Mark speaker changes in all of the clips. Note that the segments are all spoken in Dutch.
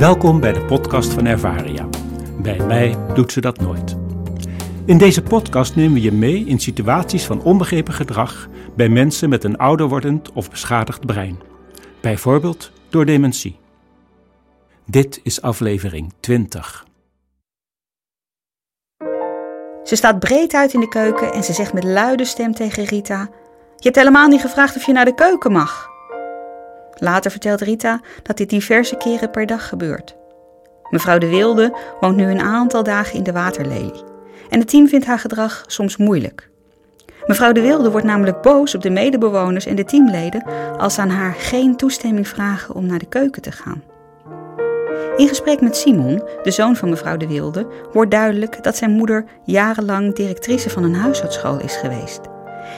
Speaker 1: Welkom bij de podcast van Ervaria. Bij mij doet ze dat nooit. In deze podcast nemen we je mee in situaties van onbegrepen gedrag bij mensen met een ouder wordend of beschadigd brein. Bijvoorbeeld door dementie. Dit is aflevering 20.
Speaker 2: Ze staat breed uit in de keuken en ze zegt met luide stem tegen Rita: Je hebt helemaal niet gevraagd of je naar de keuken mag. Later vertelt Rita dat dit diverse keren per dag gebeurt. Mevrouw de Wilde woont nu een aantal dagen in de waterlelie. En het team vindt haar gedrag soms moeilijk. Mevrouw de Wilde wordt namelijk boos op de medebewoners en de teamleden als ze aan haar geen toestemming vragen om naar de keuken te gaan. In gesprek met Simon, de zoon van mevrouw de Wilde, wordt duidelijk dat zijn moeder jarenlang directrice van een huishoudschool is geweest.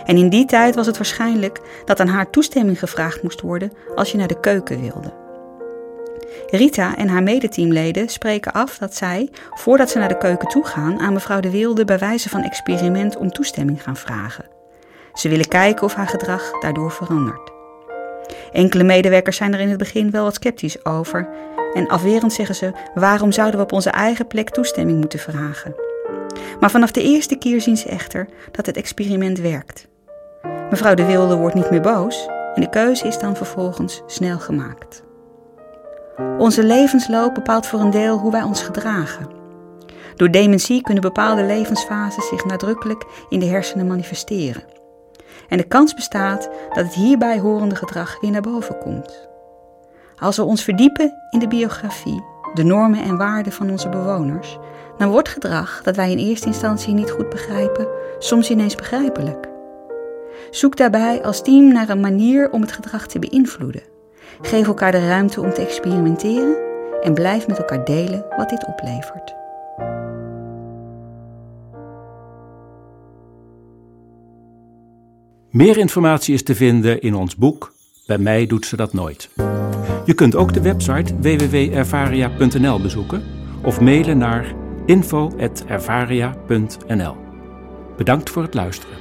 Speaker 2: En in die tijd was het waarschijnlijk dat aan haar toestemming gevraagd moest worden als je naar de keuken wilde. Rita en haar medeteamleden spreken af dat zij, voordat ze naar de keuken toe gaan, aan mevrouw de Wilde bij wijze van experiment om toestemming gaan vragen. Ze willen kijken of haar gedrag daardoor verandert. Enkele medewerkers zijn er in het begin wel wat sceptisch over en afwerend zeggen ze: waarom zouden we op onze eigen plek toestemming moeten vragen? Maar vanaf de eerste keer zien ze echter dat het experiment werkt. Mevrouw de Wilde wordt niet meer boos en de keuze is dan vervolgens snel gemaakt. Onze levensloop bepaalt voor een deel hoe wij ons gedragen. Door dementie kunnen bepaalde levensfases zich nadrukkelijk in de hersenen manifesteren. En de kans bestaat dat het hierbij horende gedrag weer naar boven komt. Als we ons verdiepen in de biografie, de normen en waarden van onze bewoners, dan wordt gedrag dat wij in eerste instantie niet goed begrijpen, soms ineens begrijpelijk. Zoek daarbij als team naar een manier om het gedrag te beïnvloeden. Geef elkaar de ruimte om te experimenteren en blijf met elkaar delen wat dit oplevert.
Speaker 1: Meer informatie is te vinden in ons boek Bij mij doet ze dat nooit. Je kunt ook de website www.ervaria.nl bezoeken of mailen naar info.ervaria.nl. Bedankt voor het luisteren.